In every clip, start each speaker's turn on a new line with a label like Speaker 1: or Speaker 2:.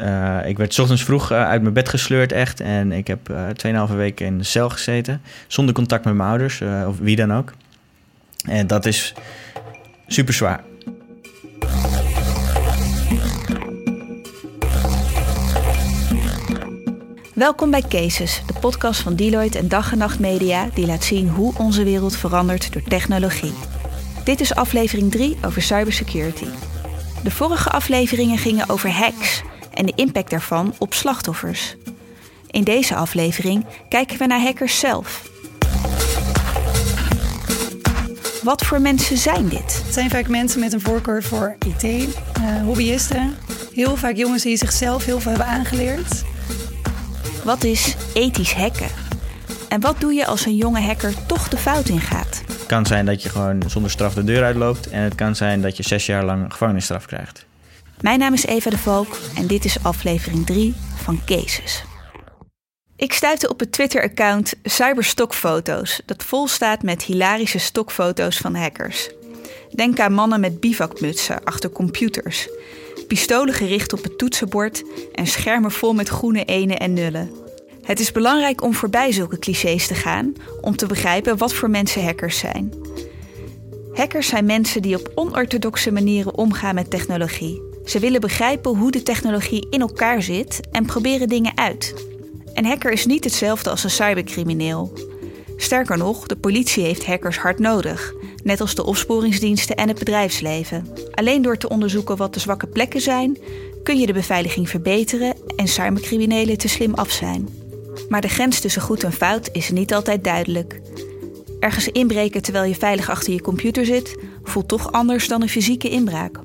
Speaker 1: Uh, ik werd ochtends vroeg uh, uit mijn bed gesleurd, echt. En ik heb uh, 2,5 weken in de cel gezeten. Zonder contact met mijn ouders, of wie dan ook. En dat is super zwaar.
Speaker 2: Welkom bij Cases, de podcast van Deloitte en Dag en Nacht Media... die laat zien hoe onze wereld verandert door technologie. Dit is aflevering 3 over cybersecurity. De vorige afleveringen gingen over hacks en de impact daarvan op slachtoffers. In deze aflevering kijken we naar hackers zelf. Wat voor mensen zijn dit?
Speaker 3: Het zijn vaak mensen met een voorkeur voor IT, uh, eh, hobbyisten. Heel vaak jongens die zichzelf heel veel hebben aangeleerd.
Speaker 2: Wat is ethisch hacken? En wat doe je als een jonge hacker toch de fout ingaat?
Speaker 1: Het kan zijn dat je gewoon zonder straf de deur uitloopt. En het kan zijn dat je zes jaar lang gevangenisstraf krijgt.
Speaker 2: Mijn naam is Eva de Valk en dit is aflevering 3 van Cases. Ik stuitte op het Twitter-account Cyberstokfoto's, dat vol staat met hilarische stokfoto's van hackers. Denk aan mannen met bivakmutsen achter computers, pistolen gericht op het toetsenbord en schermen vol met groene enen en nullen. Het is belangrijk om voorbij zulke clichés te gaan om te begrijpen wat voor mensen hackers zijn. Hackers zijn mensen die op onorthodoxe manieren omgaan met technologie. Ze willen begrijpen hoe de technologie in elkaar zit en proberen dingen uit. Een hacker is niet hetzelfde als een cybercrimineel. Sterker nog, de politie heeft hackers hard nodig, net als de opsporingsdiensten en het bedrijfsleven. Alleen door te onderzoeken wat de zwakke plekken zijn, kun je de beveiliging verbeteren en cybercriminelen te slim af zijn. Maar de grens tussen goed en fout is niet altijd duidelijk. Ergens inbreken terwijl je veilig achter je computer zit, voelt toch anders dan een fysieke inbraak.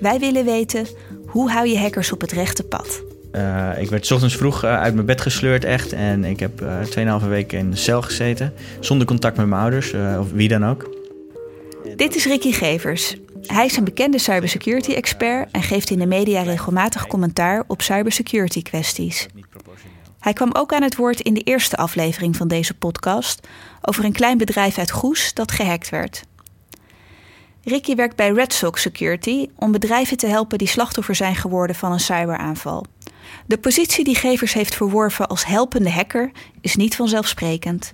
Speaker 2: Wij willen weten hoe hou je hackers op het rechte pad.
Speaker 1: Uh, ik werd s ochtends vroeg uh, uit mijn bed gesleurd echt. En ik heb uh, 2,5 weken in de cel gezeten. Zonder contact met mijn ouders of wie dan ook.
Speaker 2: Dit is Ricky Gevers. Hij is een bekende cybersecurity expert en geeft in de media regelmatig commentaar op cybersecurity kwesties. Hij kwam ook aan het woord in de eerste aflevering van deze podcast over een klein bedrijf uit Goes dat gehackt werd. Ricky werkt bij Red Sox Security om bedrijven te helpen die slachtoffer zijn geworden van een cyberaanval. De positie die Gevers heeft verworven als helpende hacker is niet vanzelfsprekend.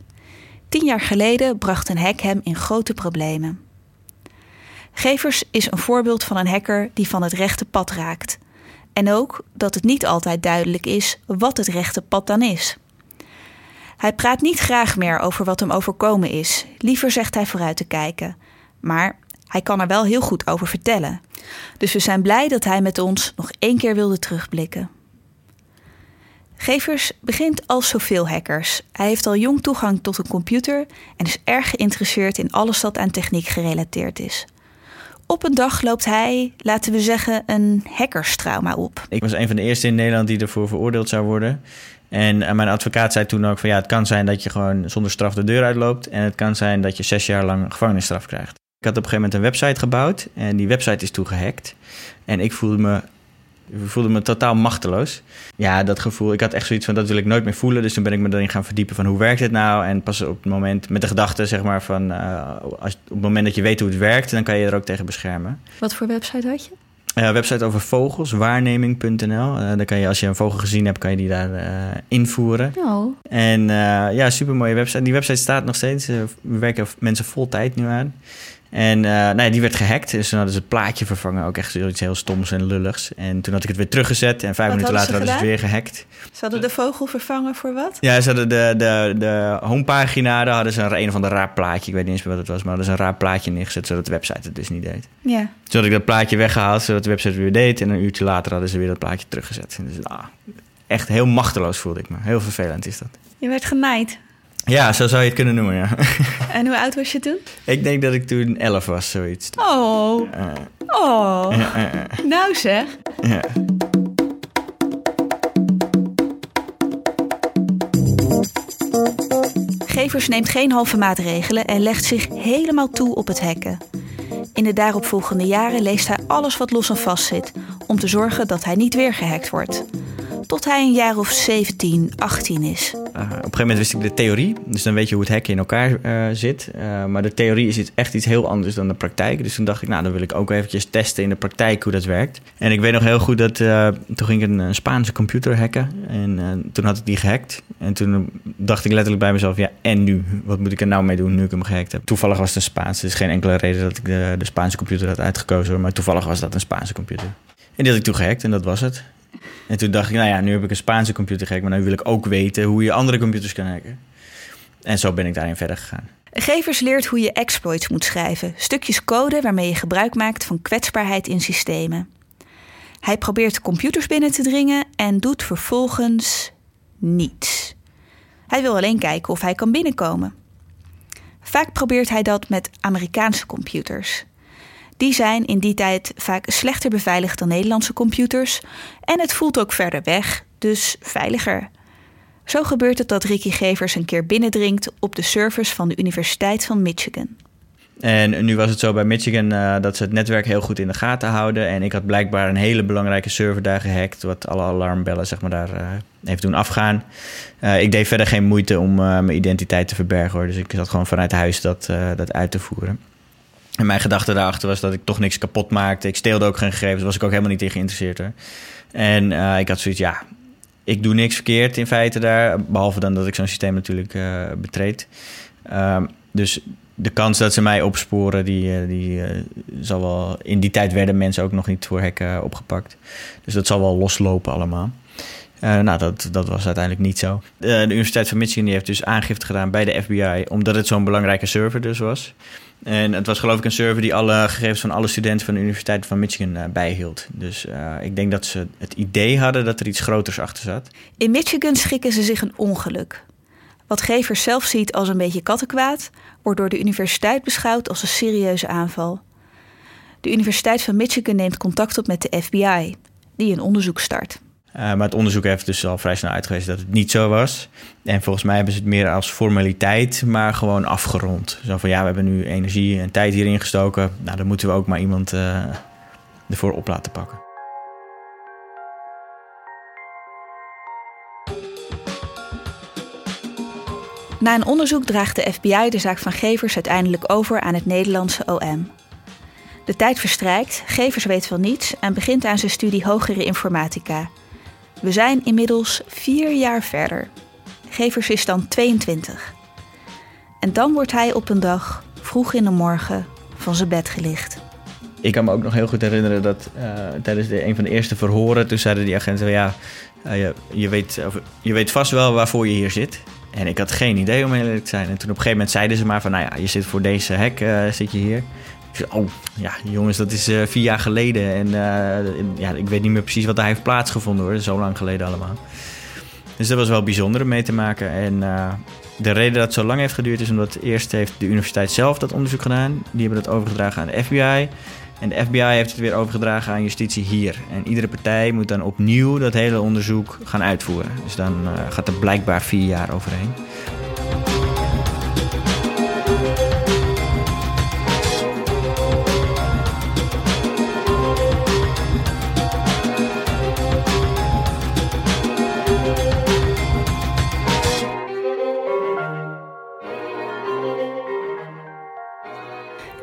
Speaker 2: Tien jaar geleden bracht een hack hem in grote problemen. Gevers is een voorbeeld van een hacker die van het rechte pad raakt. En ook dat het niet altijd duidelijk is wat het rechte pad dan is. Hij praat niet graag meer over wat hem overkomen is. Liever zegt hij vooruit te kijken. Maar hij kan er wel heel goed over vertellen. Dus we zijn blij dat hij met ons nog één keer wilde terugblikken. Gevers begint als zoveel hackers. Hij heeft al jong toegang tot een computer en is erg geïnteresseerd in alles dat aan techniek gerelateerd is. Op een dag loopt hij, laten we zeggen, een hackerstrauma op.
Speaker 1: Ik was een van de eerste in Nederland die ervoor veroordeeld zou worden. En eh, mijn advocaat zei toen ook van ja, het kan zijn dat je gewoon zonder straf de deur uitloopt. En het kan zijn dat je zes jaar lang gevangenisstraf krijgt. Ik had op een gegeven moment een website gebouwd en die website is toen gehackt. En ik voelde me, voelde me totaal machteloos. Ja, dat gevoel, ik had echt zoiets van dat wil ik nooit meer voelen. Dus toen ben ik me erin gaan verdiepen van hoe werkt het nou? En pas op het moment, met de gedachte zeg maar van, uh, als, op het moment dat je weet hoe het werkt, dan kan je er ook tegen beschermen.
Speaker 2: Wat voor website had je?
Speaker 1: Uh, website over vogels, waarneming.nl. Uh, dan kan je, als je een vogel gezien hebt, kan je die daar uh, invoeren.
Speaker 2: Oh.
Speaker 1: En ja, super mooie website. Die website staat nog steeds. we werken mensen vol tijd nu aan. En uh, nou ja, die werd gehackt. Dus toen hadden ze het plaatje vervangen. Ook echt zoiets heel stoms en lulligs. En toen had ik het weer teruggezet. En vijf minuten later hadden ze het weer gehackt.
Speaker 2: Ze hadden de vogel vervangen voor wat?
Speaker 1: Ja, ze hadden de, de, de homepagina. Daar hadden ze een, een of ander raar plaatje. Ik weet niet eens meer wat het was. Maar hadden ze een raar plaatje neergezet. Zodat de website het dus niet deed.
Speaker 2: Ja.
Speaker 1: Toen had ik dat plaatje weggehaald. Zodat de website weer deed. En een uurtje later hadden ze weer dat plaatje teruggezet. Dus ah, echt heel machteloos voelde ik me. Heel vervelend is dat.
Speaker 2: Je werd genaaid.
Speaker 1: Ja, zo zou je het kunnen noemen, ja.
Speaker 2: En hoe oud was je toen?
Speaker 1: Ik denk dat ik toen 11 was, zoiets.
Speaker 2: Oh. oh. Nou zeg. Ja. Gevers neemt geen halve maatregelen en legt zich helemaal toe op het hacken. In de daaropvolgende jaren leest hij alles wat los en vast zit, om te zorgen dat hij niet weer gehackt wordt. Tot hij een jaar of 17, 18 is.
Speaker 1: Op een gegeven moment wist ik de theorie. Dus dan weet je hoe het hacken in elkaar uh, zit. Uh, maar de theorie is echt iets heel anders dan de praktijk. Dus toen dacht ik, nou, dan wil ik ook eventjes testen in de praktijk hoe dat werkt. En ik weet nog heel goed dat toen ging ik een, Spaanse computer hacken. En toen had ik die gehackt. En toen dacht ik letterlijk bij mezelf, ja, en nu? Wat moet ik er nou mee doen nu ik hem gehackt heb? Toevallig was het een Spaans. Er is geen enkele reden dat ik de, de Spaanse computer had uitgekozen. Maar toevallig was dat een Spaanse computer. En die had ik toen gehackt en dat was het. En toen dacht ik, nou ja, nu heb ik een Spaanse computer gehackt, maar nu wil ik ook weten hoe je andere computers kan hacken. En zo ben ik daarin verder gegaan.
Speaker 2: Gevers leert hoe je exploits moet schrijven, stukjes code waarmee je gebruik maakt van kwetsbaarheid in systemen. Hij probeert computers binnen te dringen en doet vervolgens niets. Hij wil alleen kijken of hij kan binnenkomen. Vaak probeert hij dat met Amerikaanse computers. Die zijn in die tijd vaak slechter beveiligd dan Nederlandse computers en het voelt ook verder weg, dus veiliger. Zo gebeurt het dat Ricky Gevers een keer binnendringt op de servers van de Universiteit van Michigan.
Speaker 1: En nu was het zo bij Michigan uh, dat ze het netwerk heel goed in de gaten houden. En ik had blijkbaar een hele belangrijke server daar gehackt, wat alle alarmbellen zeg maar, daar uh, heeft doen afgaan. Uh, ik deed verder geen moeite om mijn identiteit te verbergen hoor. Dus ik zat gewoon vanuit huis dat, dat uit te voeren. En mijn gedachte daarachter was dat ik toch niks kapot maakte. Ik steelde ook geen gegevens, was ik ook helemaal niet in geïnteresseerd. En uh, ik had zoiets, ja, ik doe niks verkeerd in feite daar. Behalve dan dat ik zo'n systeem natuurlijk uh, betreed. Um, dus de kans dat ze mij opsporen, die, uh, die zal wel... In die tijd werden mensen ook nog niet voor hekken opgepakt. Dus dat zal wel loslopen allemaal. Nou, dat, dat was uiteindelijk niet zo. De Universiteit van Michigan heeft dus aangifte gedaan bij de FBI, omdat het zo'n belangrijke server dus was. En het was geloof ik een server die alle gegevens van alle studenten van de Universiteit van Michigan uh, bijhield. Dus ik denk dat ze het idee hadden dat er iets groters achter zat.
Speaker 2: In Michigan schikken ze zich een ongeluk. Wat Gevers zelf ziet als een beetje kattenkwaad, wordt door de universiteit beschouwd als een serieuze aanval. De Universiteit van Michigan neemt contact op met de FBI, die een onderzoek start.
Speaker 1: Uh, maar het onderzoek heeft dus al vrij snel uitgewezen dat het niet zo was. En volgens mij hebben ze het meer als formaliteit, maar gewoon afgerond. Zo van ja, we hebben nu energie en tijd hierin gestoken. Nou, dan moeten we ook maar iemand uh, ervoor op laten pakken.
Speaker 2: Na een onderzoek draagt de FBI de zaak van Gevers uiteindelijk over aan het Nederlandse OM. De tijd verstrijkt, Gevers weet van niets en begint aan zijn studie hogere informatica. We zijn inmiddels vier jaar verder. Gevers is dan 22. En dan wordt hij op een dag, vroeg in de morgen, van zijn bed gelicht.
Speaker 1: Ik kan me ook nog heel goed herinneren dat uh, tijdens de, een van de eerste verhoren... toen zeiden die agenten, ja, uh, je, je, weet, je weet vast wel waarvoor je hier zit. En ik had geen idee om eerlijk te zijn. En toen op een gegeven moment zeiden ze maar van... nou ja, je zit voor deze hek, uh, zit je hier. Oh, ja, jongens, dat is uh, vier jaar geleden. En uh, ja, ik weet niet meer precies wat daar heeft plaatsgevonden hoor. Zo lang geleden allemaal. Dus dat was wel bijzonder om mee te maken. En uh, de reden dat het zo lang heeft geduurd is omdat eerst heeft de universiteit zelf dat onderzoek gedaan. Die hebben dat overgedragen aan de FBI. En de FBI heeft het weer overgedragen aan justitie hier. En iedere partij moet dan opnieuw dat hele onderzoek gaan uitvoeren. Dus dan gaat er blijkbaar vier jaar overheen.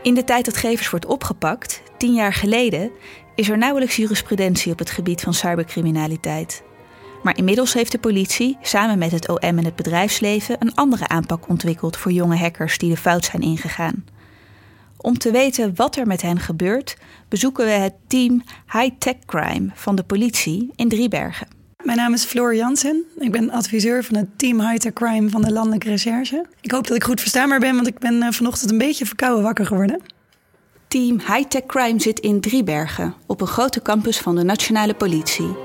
Speaker 2: In de tijd dat Gevers wordt opgepakt, tien jaar geleden, is er nauwelijks jurisprudentie op het gebied van cybercriminaliteit. Maar inmiddels heeft de politie, samen met het OM en het bedrijfsleven, een andere aanpak ontwikkeld voor jonge hackers die de fout zijn ingegaan. Om te weten wat er met hen gebeurt, bezoeken we het team High Tech Crime van de politie in Driebergen.
Speaker 3: Mijn naam is Floor Jansen. Ik ben adviseur van het team High Crime van de Landelijke Recherche. Ik hoop dat ik goed verstaanbaar ben, want ik ben eh, vanochtend een beetje verkouden wakker geworden.
Speaker 2: Team High Crime zit in Driebergen, op een grote campus van de Nationale Politie.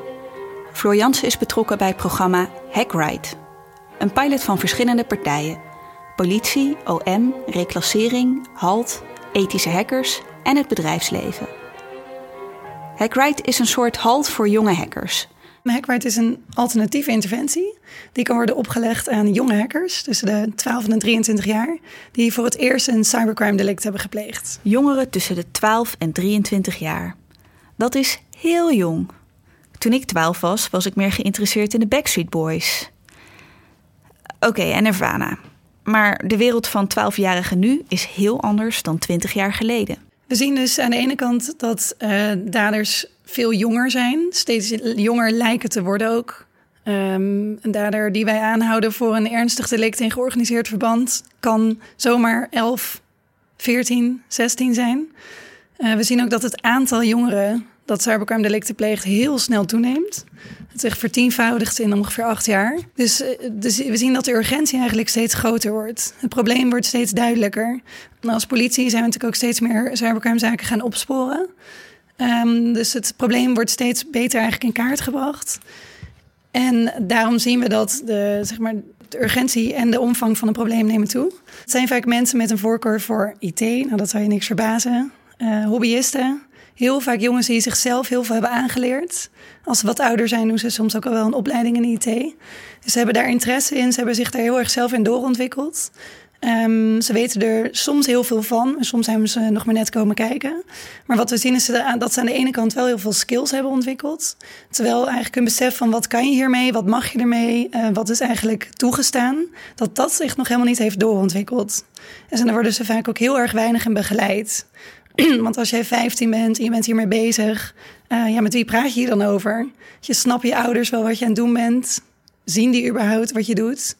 Speaker 2: Floor Jansen is betrokken bij het programma HackRide. Een pilot van verschillende partijen. Politie, OM, reclassering, HALT, ethische hackers en het bedrijfsleven. HackRide is een soort halt voor jonge hackers.
Speaker 3: HackRide is een alternatieve interventie. Die kan worden opgelegd aan jonge hackers tussen de 12 en 23 jaar. Die voor het eerst een cybercrime delict hebben gepleegd.
Speaker 2: Jongeren tussen de 12 en 23 jaar. Dat is heel jong. Toen ik 12 was, was ik meer geïnteresseerd in de Backstreet Boys. Oké, en Nirvana. Maar de wereld van 12-jarigen nu is heel anders dan 20 jaar geleden.
Speaker 3: We zien dus aan de ene kant dat uh, daders veel jonger zijn, steeds jonger lijken te worden ook. Um, een dader die wij aanhouden voor een ernstig delict in georganiseerd verband kan zomaar 11, 14, 16 zijn. Uh, we zien ook dat het aantal jongeren dat cybercrime delicten pleegt heel snel toeneemt. Het zich vertienvoudigt in ongeveer acht jaar. Dus, eh, dus, we zien dat de urgentie eigenlijk steeds groter wordt. Het probleem wordt steeds duidelijker. Als politie zijn we natuurlijk ook steeds meer cybercrime zaken gaan opsporen. Um, dus het probleem wordt steeds beter eigenlijk in kaart gebracht. En daarom zien we dat de, zeg maar, de urgentie en de omvang van het probleem nemen toe. Het zijn vaak mensen met een voorkeur voor IT. Nou, dat zou je niks verbazen. Uh, hobbyisten. Heel vaak jongens die zichzelf heel veel hebben aangeleerd. Als ze wat ouder zijn, doen ze soms ook al wel een opleiding in IT. Dus ze hebben daar interesse in. Ze hebben zich daar heel erg zelf in doorontwikkeld. Um, ze weten er soms heel veel van. En soms hebben ze nog maar net komen kijken. Maar wat we zien is dat ze aan de ene kant wel heel veel skills hebben ontwikkeld. Terwijl eigenlijk een besef van wat kan je hiermee, wat mag je ermee, uh, wat is eigenlijk toegestaan, dat dat zich nog helemaal niet heeft doorontwikkeld. En dan worden ze vaak ook heel erg weinig in begeleid. Want als jij 15 bent en je bent hiermee bezig, uh, ja, met wie praat je hier dan over? Je snapt je ouders wel wat je aan het doen bent? Zien die überhaupt wat je doet?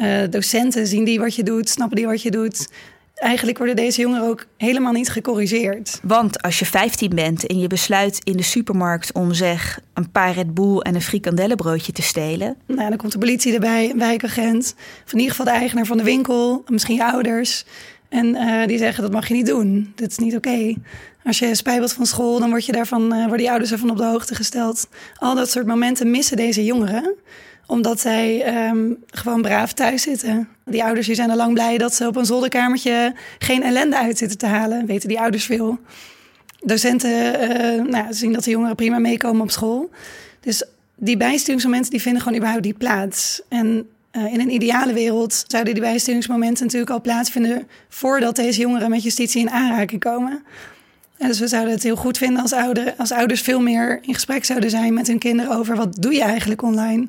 Speaker 3: Uh, docenten zien die wat je doet, snappen die wat je doet. Eigenlijk worden deze jongeren ook helemaal niet gecorrigeerd.
Speaker 2: Want als je 15 bent en je besluit in de supermarkt om zeg een paar Red Bull en een frikandellenbroodje te stelen.
Speaker 3: Nou, dan komt de politie erbij, een wijkagent, of in ieder geval de eigenaar van de winkel, misschien je ouders. En uh, die zeggen dat mag je niet doen. Dit is niet oké. Okay. Als je spijbelt van school, dan word je daarvan, uh, worden die ouders ervan op de hoogte gesteld. Al dat soort momenten missen deze jongeren omdat zij um, gewoon braaf thuis zitten. Die ouders die zijn al lang blij dat ze op een zolderkamertje geen ellende uit zitten te halen. Weten die ouders veel. Docenten uh, nou, zien dat de jongeren prima meekomen op school. Dus die bijsturingsmomenten die vinden gewoon überhaupt die plaats. En uh, in een ideale wereld zouden die bijsturingsmomenten natuurlijk al plaatsvinden voordat deze jongeren met justitie in aanraking komen. En dus we zouden het heel goed vinden als, als ouders veel meer in gesprek zouden zijn met hun kinderen over wat doe je eigenlijk online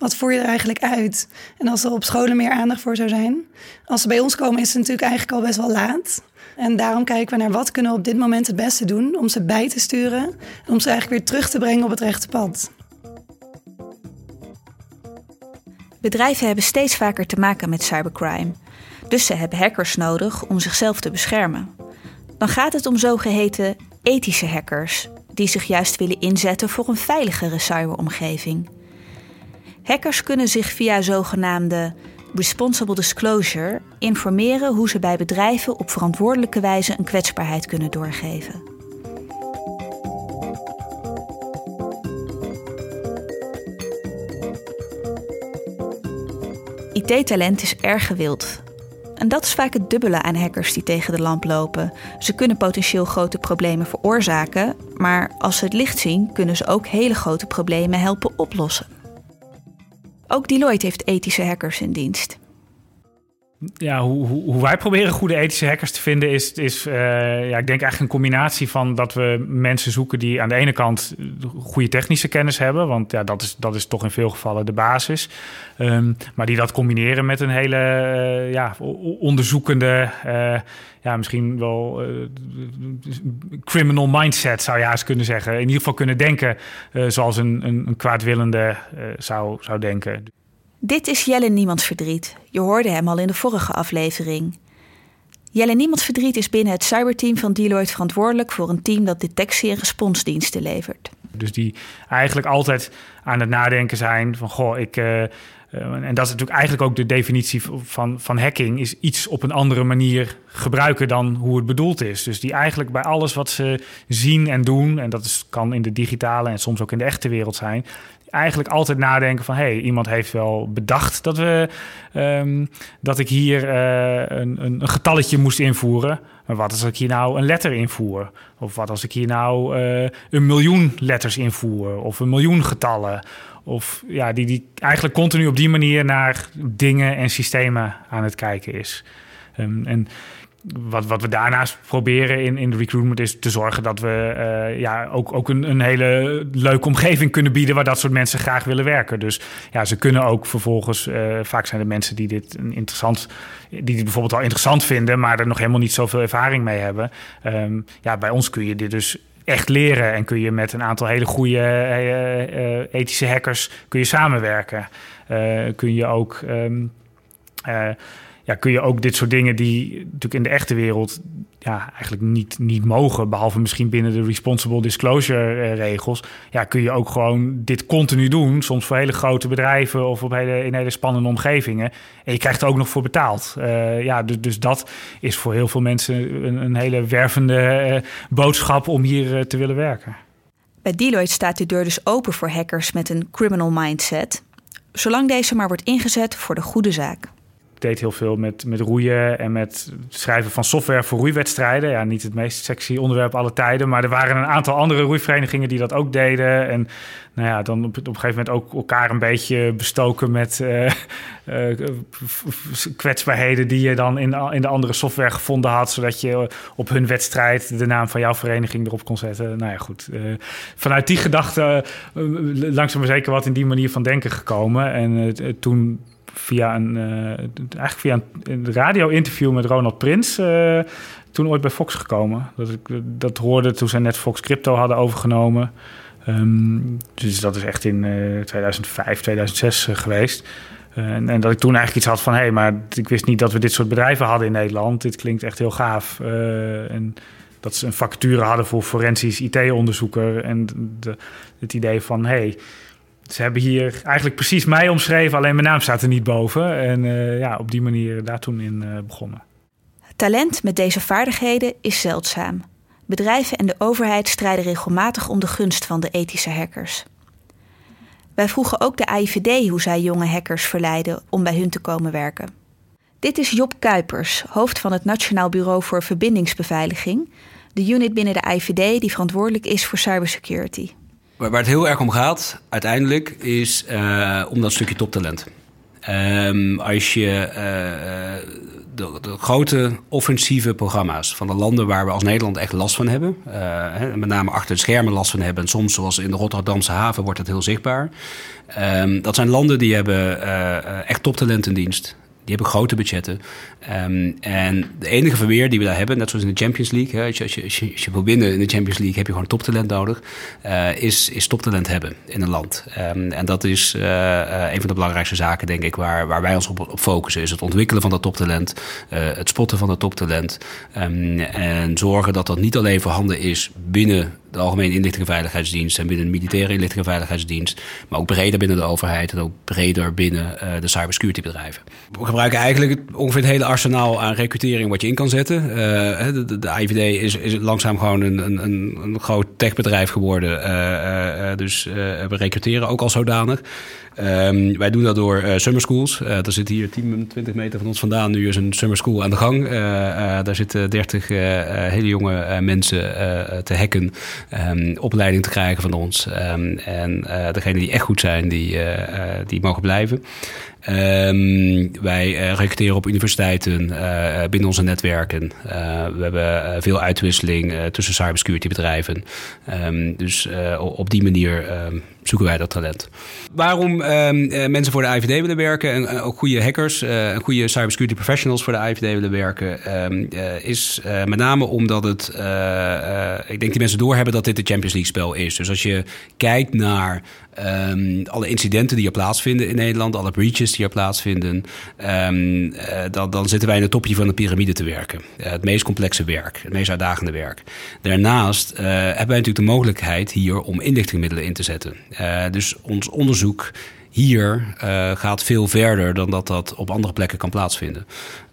Speaker 3: wat voer je er eigenlijk uit? En als er op scholen meer aandacht voor zou zijn. Als ze bij ons komen is het natuurlijk eigenlijk al best wel laat. En daarom kijken we naar wat kunnen we op dit moment het beste doen om ze bij te sturen. En om ze eigenlijk weer terug te brengen op het rechte pad.
Speaker 2: Bedrijven hebben steeds vaker te maken met cybercrime. Dus ze hebben hackers nodig om zichzelf te beschermen. Dan gaat het om zogeheten ethische hackers, die zich juist willen inzetten voor een veiligere cyberomgeving. Hackers kunnen zich via zogenaamde responsible disclosure informeren hoe ze bij bedrijven op verantwoordelijke wijze een kwetsbaarheid kunnen doorgeven. IT-talent is erg gewild. En dat is vaak het dubbele aan hackers die tegen de lamp lopen. Ze kunnen potentieel grote problemen veroorzaken, maar als ze het licht zien, kunnen ze ook hele grote problemen helpen oplossen. Ook Deloitte heeft ethische hackers in dienst.
Speaker 4: Ja, hoe, hoe, wij proberen goede ethische hackers te vinden is, is uh, ja, ik denk eigenlijk een combinatie van dat we mensen zoeken die aan de ene kant goede technische kennis hebben, want ja, dat is, dat is toch in veel gevallen de basis. Um, maar die dat combineren met een hele uh, ja, onderzoekende, uh, ja, misschien wel criminal mindset zou je eens kunnen zeggen. In ieder geval kunnen denken zoals een, een, een kwaadwillende zou, zou denken.
Speaker 2: Dit is Jelle Niemands Verdriet. Je hoorde hem al in de vorige aflevering. Jelle Niemands Verdriet is binnen het cyberteam van Deloitte verantwoordelijk voor een team dat detectie- en responsdiensten levert.
Speaker 4: Dus die eigenlijk altijd aan het nadenken zijn van goh, ik. Uh, en dat is natuurlijk eigenlijk ook de definitie van, van hacking, is iets op een andere manier gebruiken dan hoe het bedoeld is. Dus die eigenlijk bij alles wat ze zien en doen, en dat is, kan in de digitale en soms ook in de echte wereld zijn, eigenlijk altijd nadenken van... hey, iemand heeft wel bedacht dat, we, um, dat ik hier uh, een, een, getalletje moest invoeren. Maar wat als ik hier nou een letter invoer? Of wat als ik hier nou uh, een miljoen letters invoer? Of een miljoen getallen? Of ja, die, die eigenlijk continu op die manier naar dingen en systemen aan het kijken is. Um, en wat, wat we daarnaast proberen in, in de recruitment is te zorgen dat we uh, ja, ook, ook een, een hele leuke omgeving kunnen bieden waar dat soort mensen graag willen werken. Dus ja, ze kunnen ook vervolgens, uh, vaak zijn er mensen die dit een interessant, die dit bijvoorbeeld al interessant vinden, maar er nog helemaal niet zoveel ervaring mee hebben. Um, ja, bij ons kun je dit dus echt leren en kun je met een aantal hele goede uh, ethische hackers kun je samenwerken. kun je ook. Um, ja, kun je ook dit soort dingen die natuurlijk in de echte wereld ja, eigenlijk niet, niet mogen, behalve misschien binnen de responsible disclosure eh, regels, ja, kun je ook gewoon dit continu doen, soms voor hele grote bedrijven of op hele, in hele spannende omgevingen. En je krijgt er ook nog voor betaald. Uh, ja, dus, dus dat is voor heel veel mensen een, een hele wervende uh, boodschap om hier te willen werken.
Speaker 2: Bij Deloitte staat de deur dus open voor hackers met een criminal mindset, zolang deze maar wordt ingezet voor de goede zaak
Speaker 4: deed heel veel met, met roeien en met schrijven van software voor roeiwedstrijden. Ja, niet het meest sexy onderwerp alle tijden, maar er waren een aantal andere roeiverenigingen die dat ook deden. En nou ja, dan op, op een gegeven moment ook elkaar een beetje bestoken met uh, uh, kwetsbaarheden die je dan in, in de andere software gevonden had, zodat je op hun wedstrijd de naam van jouw vereniging erop kon zetten. Nou ja, goed. Uh, vanuit die gedachte langzaam maar zeker wat in die manier van denken gekomen. En toen via een, uh, eigenlijk via een, radio-interview met Ronald Prins uh, toen ooit bij Fox gekomen. Dat ik dat hoorde toen zij net Fox Crypto hadden overgenomen. Um, dus dat is echt in uh, 2005, 2006 geweest. En, en, dat ik toen eigenlijk iets had van... hé, hey, maar ik wist niet dat we dit soort bedrijven hadden in Nederland. Dit klinkt echt heel gaaf. en dat ze een vacature hadden voor forensisch IT-onderzoeker. En de, het idee van... hey, ze hebben hier eigenlijk precies mij omschreven, alleen mijn naam staat er niet boven. En uh, ja, op die manier daar toen in uh, begonnen.
Speaker 2: Talent met deze vaardigheden is zeldzaam. Bedrijven en de overheid strijden regelmatig om de gunst van de ethische hackers. Wij vroegen ook de AIVD hoe zij jonge hackers verleiden om bij hun te komen werken. Dit is Job Kuipers, hoofd van het Nationaal Bureau voor Verbindingsbeveiliging, de unit binnen de AIVD die verantwoordelijk is voor cybersecurity.
Speaker 5: Waar, het heel erg om gaat, uiteindelijk, is uh, om dat stukje toptalent. Um, als je uh, de, grote offensieve programma's van de landen waar we als Nederland echt last van hebben, uh, met name achter de schermen last van hebben, en soms zoals in de Rotterdamse haven wordt dat heel zichtbaar. Um, dat zijn landen die hebben echt toptalent in dienst. Die hebben grote budgetten. Um, en de enige verweer die we daar hebben, net zoals in de Champions League, hè, als, je, je, je, wil winnen in de Champions League, heb je gewoon toptalent nodig, uh, is, is toptalent hebben in een land. Um, en dat is uh, uh, een van de belangrijkste zaken, denk ik, waar, waar wij ons op, focussen. Is het ontwikkelen van dat toptalent, het spotten van dat toptalent. Um, en zorgen dat dat niet alleen voorhanden is binnen de Algemene Inlichting en Veiligheidsdienst en binnen de Militaire Inlichting en Veiligheidsdienst, maar ook breder binnen de overheid en ook breder binnen de cybersecurity bedrijven. We gebruiken eigenlijk ongeveer het hele arsenaal aan recrutering wat je in kan zetten. Uh, de, de, IVD is, is langzaam gewoon een, een, een groot techbedrijf geworden. Uh, uh, dus we recruteren ook al zodanig. Um, wij doen dat door summer schools. er zit hier 10, 20 meter van ons vandaan nu is een summer school aan de gang. daar zitten 30 hele jonge mensen te hacken. Um, opleiding te krijgen van ons. Um, en degenen die echt goed zijn, die, die mogen blijven. Wij uh, recruteren op universiteiten uh, binnen onze netwerken. Uh, we hebben veel uitwisseling tussen cybersecurity bedrijven. Dus op die manier zoeken wij dat talent. Waarom mensen voor de IVD willen werken en ook goede hackers en goede cybersecurity professionals voor de IVD willen werken, is met name omdat het, ik denk die mensen doorhebben dat dit de Champions League spel is. Dus als je kijkt naar Um, alle incidenten die er plaatsvinden in Nederland, alle breaches die er plaatsvinden, uh, dan, zitten wij in het topje van de piramide te werken. Uh, het meest complexe werk, het meest uitdagende werk. Daarnaast uh, hebben wij natuurlijk de mogelijkheid hier om inlichtingmiddelen in te zetten. Dus ons onderzoek hier uh, gaat veel verder dan dat dat op andere plekken kan plaatsvinden.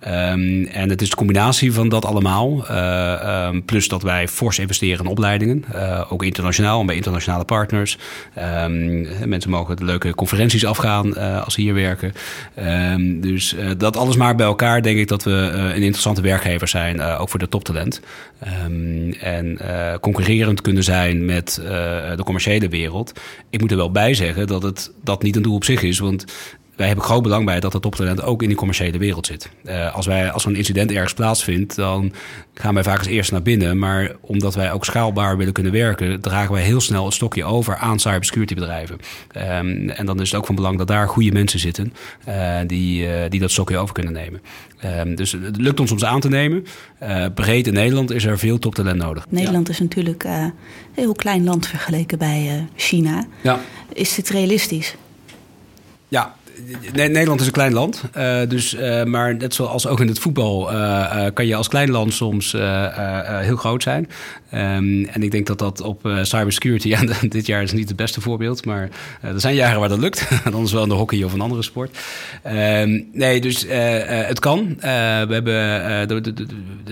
Speaker 5: Um, en het is de combinatie van dat allemaal. Uh, um, plus dat wij fors investeren in opleidingen. Uh, ook internationaal en bij internationale partners. Um, mensen mogen leuke conferenties afgaan als ze hier werken. dus dat alles maar bij elkaar denk ik dat we een interessante werkgever zijn. ook voor de toptalent. en concurrerend kunnen zijn met de commerciële wereld. Ik moet er wel bij zeggen dat het dat niet een doel op zich is. Want wij hebben groot belang bij dat het toptalent ook in die commerciële wereld zit. Uh, als, wij, als een incident ergens plaatsvindt, dan gaan wij vaak als eerste naar binnen. Maar omdat wij ook schaalbaar willen kunnen werken, dragen wij heel snel het stokje over aan cybersecurity bedrijven. Um, en dan is het ook van belang dat daar goede mensen zitten uh, die, uh, die dat stokje over kunnen nemen. Um, dus het lukt ons soms aan te nemen. breed in Nederland is er veel toptalent nodig.
Speaker 2: Nederland ja. is natuurlijk een heel klein land vergeleken bij China.
Speaker 5: Ja.
Speaker 2: Is dit realistisch?
Speaker 5: Ja, Nederland is een klein land. Uh, dus, uh, maar net zoals ook in het voetbal uh, kan je als klein land soms heel groot zijn. Um, en ik denk dat dat op cybersecurity, dit jaar is niet het beste voorbeeld, maar er zijn jaren waar dat lukt. Anders wel in de hockey of een andere sport. Um, nee, dus het kan. we hebben, er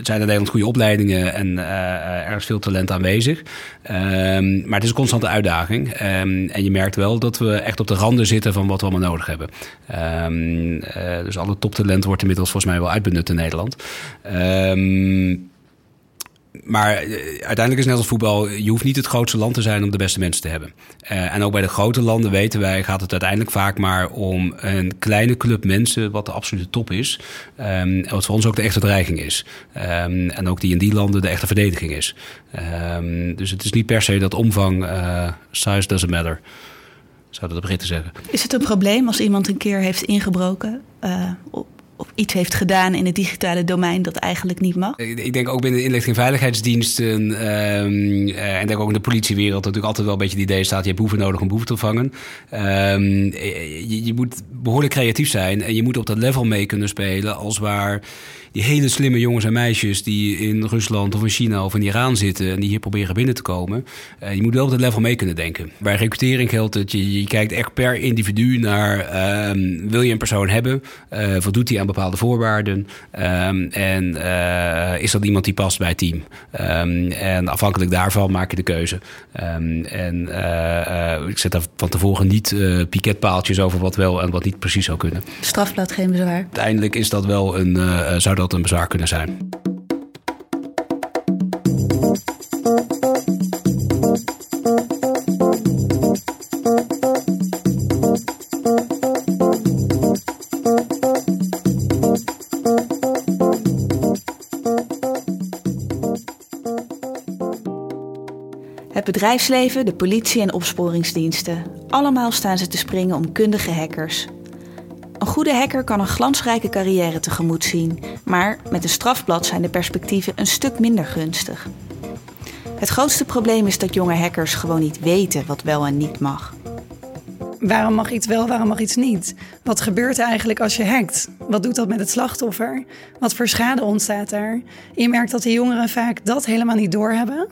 Speaker 5: zijn in Nederland goede opleidingen en er veel talent aanwezig. Um, maar het is een constante uitdaging. en je merkt wel dat we echt op de randen zitten van wat we allemaal nodig hebben. Um, uh, dus alle toptalent wordt inmiddels volgens mij wel uitbenut in Nederland. Um, maar eh, uiteindelijk is net als voetbal, je hoeft niet het grootste land te zijn om de beste mensen te hebben. Uh, en ook bij de grote landen weten wij, gaat het uiteindelijk vaak maar om een kleine club mensen, wat de absolute top is. Um, wat voor ons ook de echte dreiging is. En ook die in die landen de echte verdediging is. Dus het is niet per se dat omvang, size doesn't matter zouden de Britten zeggen.
Speaker 2: Is het een probleem als iemand een keer heeft ingebroken uh, of iets heeft gedaan in het digitale domein dat eigenlijk niet mag?
Speaker 5: Ik denk ook binnen de inlichting en veiligheidsdiensten um, uh, en denk ook in de politiewereld natuurlijk altijd wel een beetje het idee staat: je hebt boeven nodig om boeven te vangen. Um, je, je moet behoorlijk creatief zijn en je moet op dat level mee kunnen spelen als waar die hele slimme jongens en meisjes die in Rusland of in China of in Iran zitten en die hier proberen binnen te komen. Uh, je moet wel op dat level mee kunnen denken. Bij recrutering geldt dat je, je kijkt echt per individu naar um, wil je een persoon hebben? Uh, voldoet hij aan bepaalde voorwaarden? Um, en uh, is dat iemand die past bij het team? Um, en afhankelijk daarvan maak je de keuze. en ik zet daar van tevoren niet piketpaaltjes over wat wel en wat niet precies zou kunnen.
Speaker 2: Strafblad geen bezwaar.
Speaker 5: Uiteindelijk is dat wel een, zou dat een bezwaar kunnen zijn.
Speaker 2: Het bedrijfsleven, de politie en opsporingsdiensten. Allemaal staan ze te springen om kundige hackers. Een goede hacker kan een glansrijke carrière tegemoet zien, maar met een strafblad zijn de perspectieven een stuk minder gunstig. Het grootste probleem is dat jonge hackers gewoon niet weten wat wel en niet mag.
Speaker 3: Waarom mag iets wel, waarom mag iets niet? Wat gebeurt er eigenlijk als je hackt? Wat doet dat met het slachtoffer? Wat voor schade ontstaat daar? Je merkt dat de jongeren vaak dat helemaal niet doorhebben.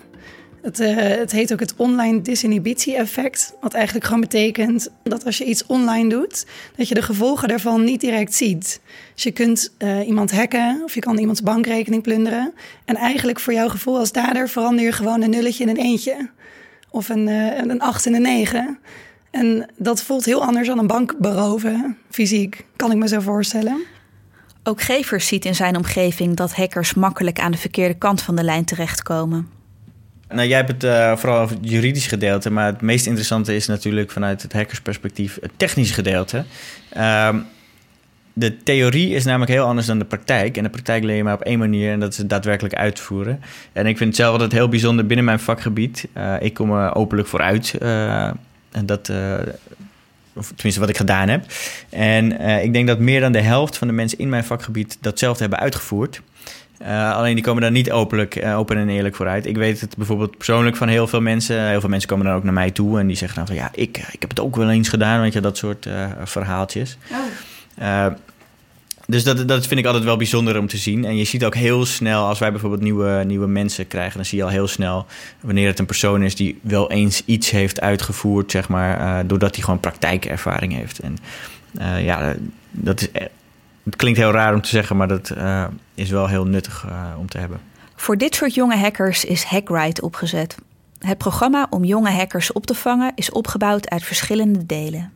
Speaker 3: Het, uh, het heet ook het online disinhibitie-effect. Wat eigenlijk gewoon betekent dat als je iets online doet, dat je de gevolgen daarvan niet direct ziet. Dus je kunt uh, iemand hacken of je kan iemands bankrekening plunderen. En eigenlijk voor jouw gevoel als dader verander je gewoon een nulletje in een eentje. Of een, uh, een acht in een negen. En dat voelt heel anders dan een bank beroven, fysiek, kan ik me zo voorstellen.
Speaker 2: Ook Gevers ziet in zijn omgeving dat hackers makkelijk aan de verkeerde kant van de lijn terechtkomen.
Speaker 1: Nou, jij hebt het uh, vooral over het juridische gedeelte, maar het meest interessante is natuurlijk vanuit het hackersperspectief het technische gedeelte. Uh, de theorie is namelijk heel anders dan de praktijk. En de praktijk leer je maar op één manier en dat is het daadwerkelijk uitvoeren. En ik vind het zelf altijd heel bijzonder binnen mijn vakgebied. Uh, ik kom openlijk vooruit. Uh, en dat, of tenminste wat ik gedaan heb. En ik denk dat meer dan de helft van de mensen in mijn vakgebied datzelfde hebben uitgevoerd. Uh, alleen die komen daar niet openlijk, uh, open en eerlijk vooruit. Ik weet het bijvoorbeeld persoonlijk van heel veel mensen. Heel veel mensen komen dan ook naar mij toe en die zeggen dan van ja, ik, ik heb het ook wel eens gedaan, weet je, dat soort uh, verhaaltjes. Oh. dus dat, dat vind ik altijd wel bijzonder om te zien. En je ziet ook heel snel, als wij bijvoorbeeld nieuwe, nieuwe mensen krijgen, dan zie je al heel snel wanneer het een persoon is die wel eens iets heeft uitgevoerd, zeg maar, doordat hij gewoon praktijkervaring heeft. En ja, dat is het klinkt heel raar om te zeggen, maar dat uh, is wel heel nuttig uh, om te hebben.
Speaker 2: Voor dit soort jonge hackers is HackRight opgezet. Het programma om jonge hackers op te vangen is opgebouwd uit verschillende delen.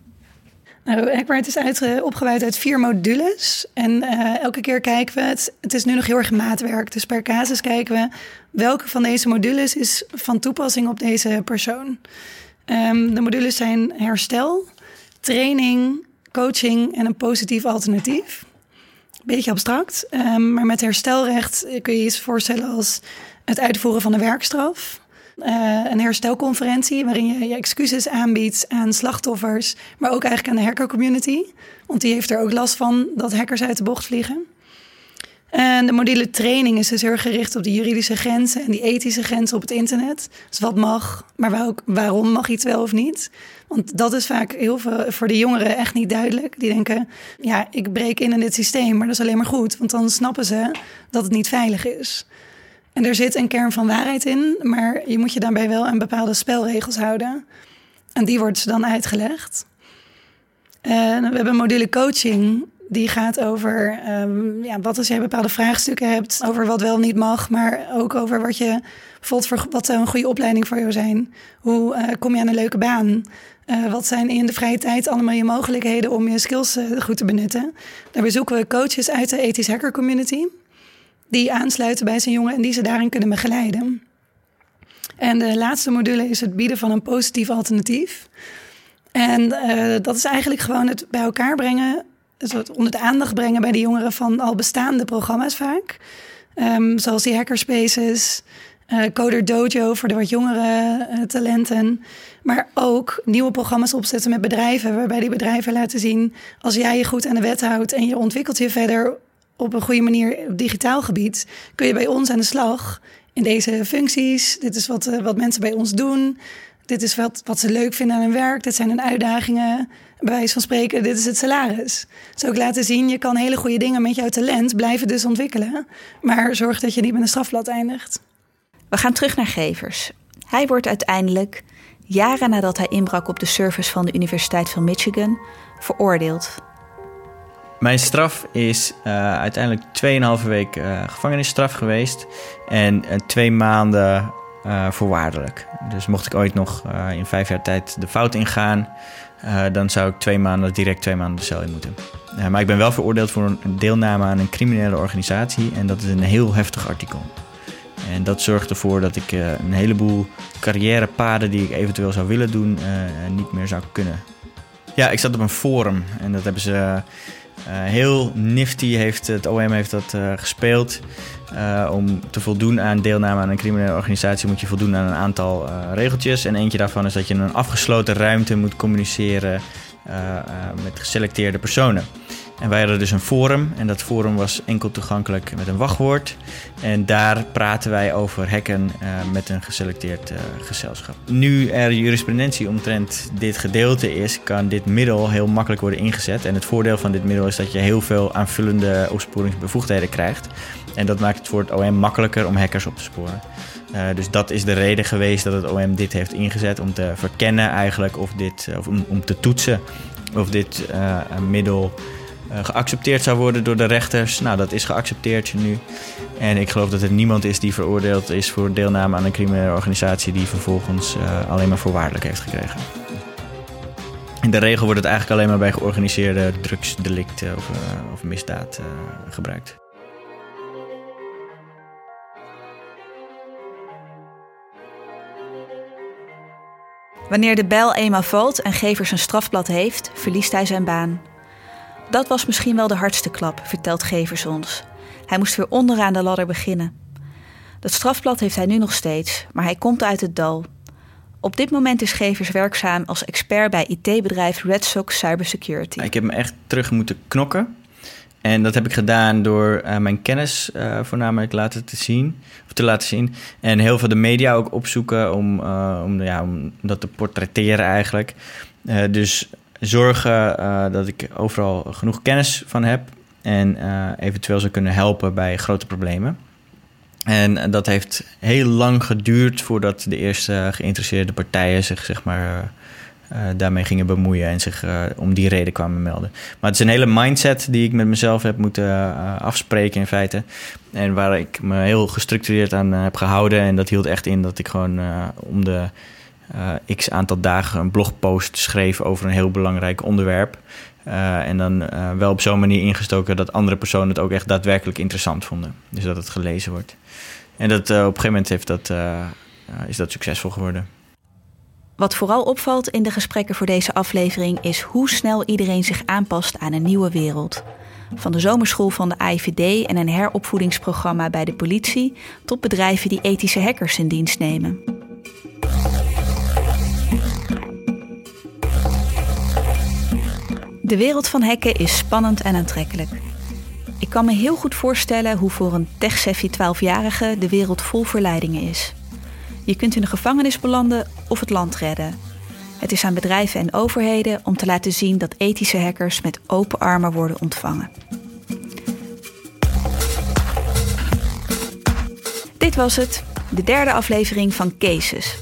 Speaker 3: Nou, HackRight is uit, uh, opgebouwd uit vier modules. En elke keer kijken we, het, het is nu nog heel erg maatwerk. Dus per casus kijken we welke van deze modules is van toepassing op deze persoon. Um, de modules zijn herstel, training, coaching en een positief alternatief. Beetje abstract, um, maar met herstelrecht kun je je iets voorstellen als het uitvoeren van een werkstraf. Uh, een herstelconferentie waarin je je excuses aanbiedt aan slachtoffers, maar ook eigenlijk aan de hackercommunity. Want die heeft er ook last van dat hackers uit de bocht vliegen. En de module training is dus heel gericht op de juridische grenzen en die ethische grenzen op het internet. Dus wat mag, maar waarom mag iets wel of niet? Want dat is vaak heel veel voor de jongeren echt niet duidelijk. Die denken, ja, ik breek in in dit systeem, maar dat is alleen maar goed. Want dan snappen ze dat het niet veilig is. En er zit een kern van waarheid in, maar je moet je daarbij wel aan bepaalde spelregels houden. En die wordt dan uitgelegd. En we hebben module coaching die gaat over um, ja, wat als jij bepaalde vraagstukken hebt over wat wel niet mag, maar ook over wat je voor wat zou een goede opleiding voor jou zijn. Hoe uh, kom je aan een leuke baan? Uh, wat zijn in de vrije tijd allemaal je mogelijkheden om je skills uh, goed te benutten? Daar zoeken we coaches uit de ethisch hacker community die aansluiten bij zijn jongen en die ze daarin kunnen begeleiden. En de laatste module is het bieden van een positief alternatief. En dat is eigenlijk gewoon het bij elkaar brengen het onder de aandacht brengen bij de jongeren van al bestaande programma's vaak. Um, zoals die hackerspaces, uh, Coder Dojo voor de wat jongere uh, talenten. Maar ook nieuwe programma's opzetten met bedrijven, waarbij die bedrijven laten zien: als jij je goed aan de wet houdt en je ontwikkelt je verder op een goede manier op digitaal gebied, kun je bij ons aan de slag in deze functies. Dit is wat, uh, wat mensen bij ons doen. Dit is wat, wat ze leuk vinden aan hun werk. Dit zijn hun uitdagingen bij wijze van spreken, dit is het salaris. Zou ook laten zien, je kan hele goede dingen met jouw talent blijven dus ontwikkelen. Maar zorg dat je niet met een strafblad eindigt.
Speaker 2: We gaan terug naar Gevers. Hij wordt uiteindelijk, jaren nadat hij inbrak op de service van de Universiteit van Michigan, veroordeeld.
Speaker 1: Mijn straf is uh, uiteindelijk 2,5 week uh, gevangenisstraf geweest en uh, twee maanden voorwaardelijk. Dus mocht ik ooit nog in vijf jaar tijd de fout ingaan, uh, dan zou ik twee maanden, direct twee maanden de cel in moeten. Uh, maar ik ben wel veroordeeld voor een deelname aan een criminele organisatie en dat is een heel heftig artikel. En dat zorgt ervoor dat ik uh, een heleboel carrièrepaden die ik eventueel zou willen doen, niet meer zou kunnen. Ja, ik zat op een forum en dat hebben ze heel nifty heeft het OM heeft dat gespeeld. Uh, om te voldoen aan deelname aan een criminele organisatie moet je voldoen aan een aantal uh, regeltjes. En eentje daarvan is dat je in een afgesloten ruimte moet communiceren uh, met geselecteerde personen. En wij hadden dus een forum en dat forum was enkel toegankelijk met een wachtwoord. En daar praten wij over hacken met een geselecteerd gezelschap. Nu er jurisprudentie omtrent dit gedeelte is, kan dit middel heel makkelijk worden ingezet. En het voordeel van dit middel is dat je heel veel aanvullende opsporingsbevoegdheden krijgt. En dat maakt het voor het OM makkelijker om hackers op te sporen. Uh, dus dat is de reden geweest dat het OM dit heeft ingezet om te verkennen eigenlijk of dit, of om, om te toetsen of dit middel uh, geaccepteerd zou worden door de rechters. Nou, dat is geaccepteerd nu. En ik geloof dat er niemand is die veroordeeld is voor deelname aan een criminele organisatie die vervolgens alleen maar voorwaardelijk heeft gekregen. In de regel wordt het eigenlijk alleen maar bij georganiseerde drugsdelicten of, of misdaad gebruikt.
Speaker 2: Wanneer de bel eenmaal valt en Gevers een strafblad heeft, verliest hij zijn baan. Dat was misschien wel de hardste klap, vertelt Gevers ons. Hij moest weer onderaan de ladder beginnen. Dat strafblad heeft hij nu nog steeds, maar hij komt uit het dal. Op dit moment is Gevers werkzaam als expert bij IT-bedrijf Red Sox Cybersecurity.
Speaker 1: Ik heb me echt terug moeten knokken. En dat heb ik gedaan door uh, mijn kennis uh, voornamelijk laten te zien, of te laten zien. En heel veel de media ook opzoeken om, uh, om, ja, om dat te portretteren eigenlijk. dus zorgen dat ik overal genoeg kennis van heb en eventueel zou kunnen helpen bij grote problemen. En dat heeft heel lang geduurd voordat de eerste geïnteresseerde partijen zich zeg maar, uh, daarmee gingen bemoeien en zich om die reden kwamen melden. Maar het is een hele mindset die ik met mezelf heb moeten afspreken in feite. En waar ik me heel gestructureerd aan heb gehouden. En dat hield echt in dat ik gewoon om de x aantal dagen een blogpost schreef over een heel belangrijk onderwerp. En dan wel op zo'n manier ingestoken dat andere personen het ook echt daadwerkelijk interessant vonden. Dus dat het gelezen wordt. En dat, op een gegeven moment heeft dat, is dat succesvol geworden.
Speaker 2: Wat vooral opvalt in de gesprekken voor deze aflevering is hoe snel iedereen zich aanpast aan een nieuwe wereld. Van de zomerschool van de AIVD en een heropvoedingsprogramma bij de politie tot bedrijven die ethische hackers in dienst nemen. De wereld van hacken is spannend en aantrekkelijk. Ik kan me heel goed voorstellen hoe voor een tech-savvy 12-jarige de wereld vol verleidingen is. Je kunt in de gevangenis belanden of het land redden. Het is aan bedrijven en overheden om te laten zien dat ethische hackers met open armen worden ontvangen. Dit was het, de derde aflevering van Cases.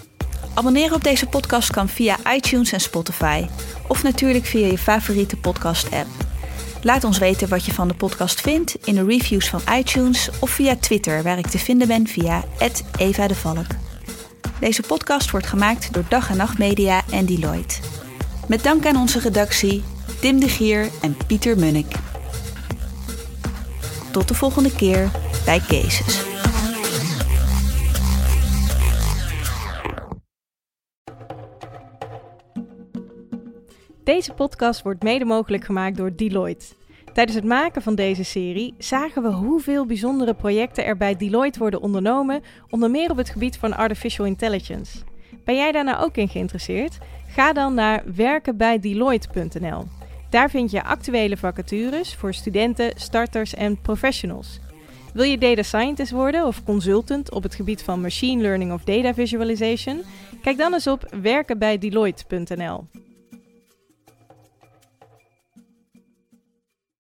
Speaker 2: Abonneren op deze podcast kan via iTunes en Spotify, of natuurlijk via je favoriete podcast-app. Laat ons weten wat je van de podcast vindt in de reviews van iTunes of via Twitter, waar ik te vinden ben via Eva. Deze podcast wordt gemaakt door Dag en Nacht Media en Deloitte. Met dank aan onze redactie, Tim de Gier en Pieter Munnik. Tot de volgende keer bij Cases.
Speaker 6: Deze podcast wordt mede mogelijk gemaakt door Deloitte. Tijdens het maken van deze serie zagen we hoeveel bijzondere projecten er bij Deloitte worden ondernomen, onder meer op het gebied van artificial intelligence. Ben jij daar nou ook in geïnteresseerd? Ga dan naar werkenbijdeloitte.nl. Daar vind je actuele vacatures voor studenten, starters en professionals. Wil je data scientist worden of consultant op het gebied van machine learning of data visualization? Kijk dan eens op werkenbijdeloitte.nl.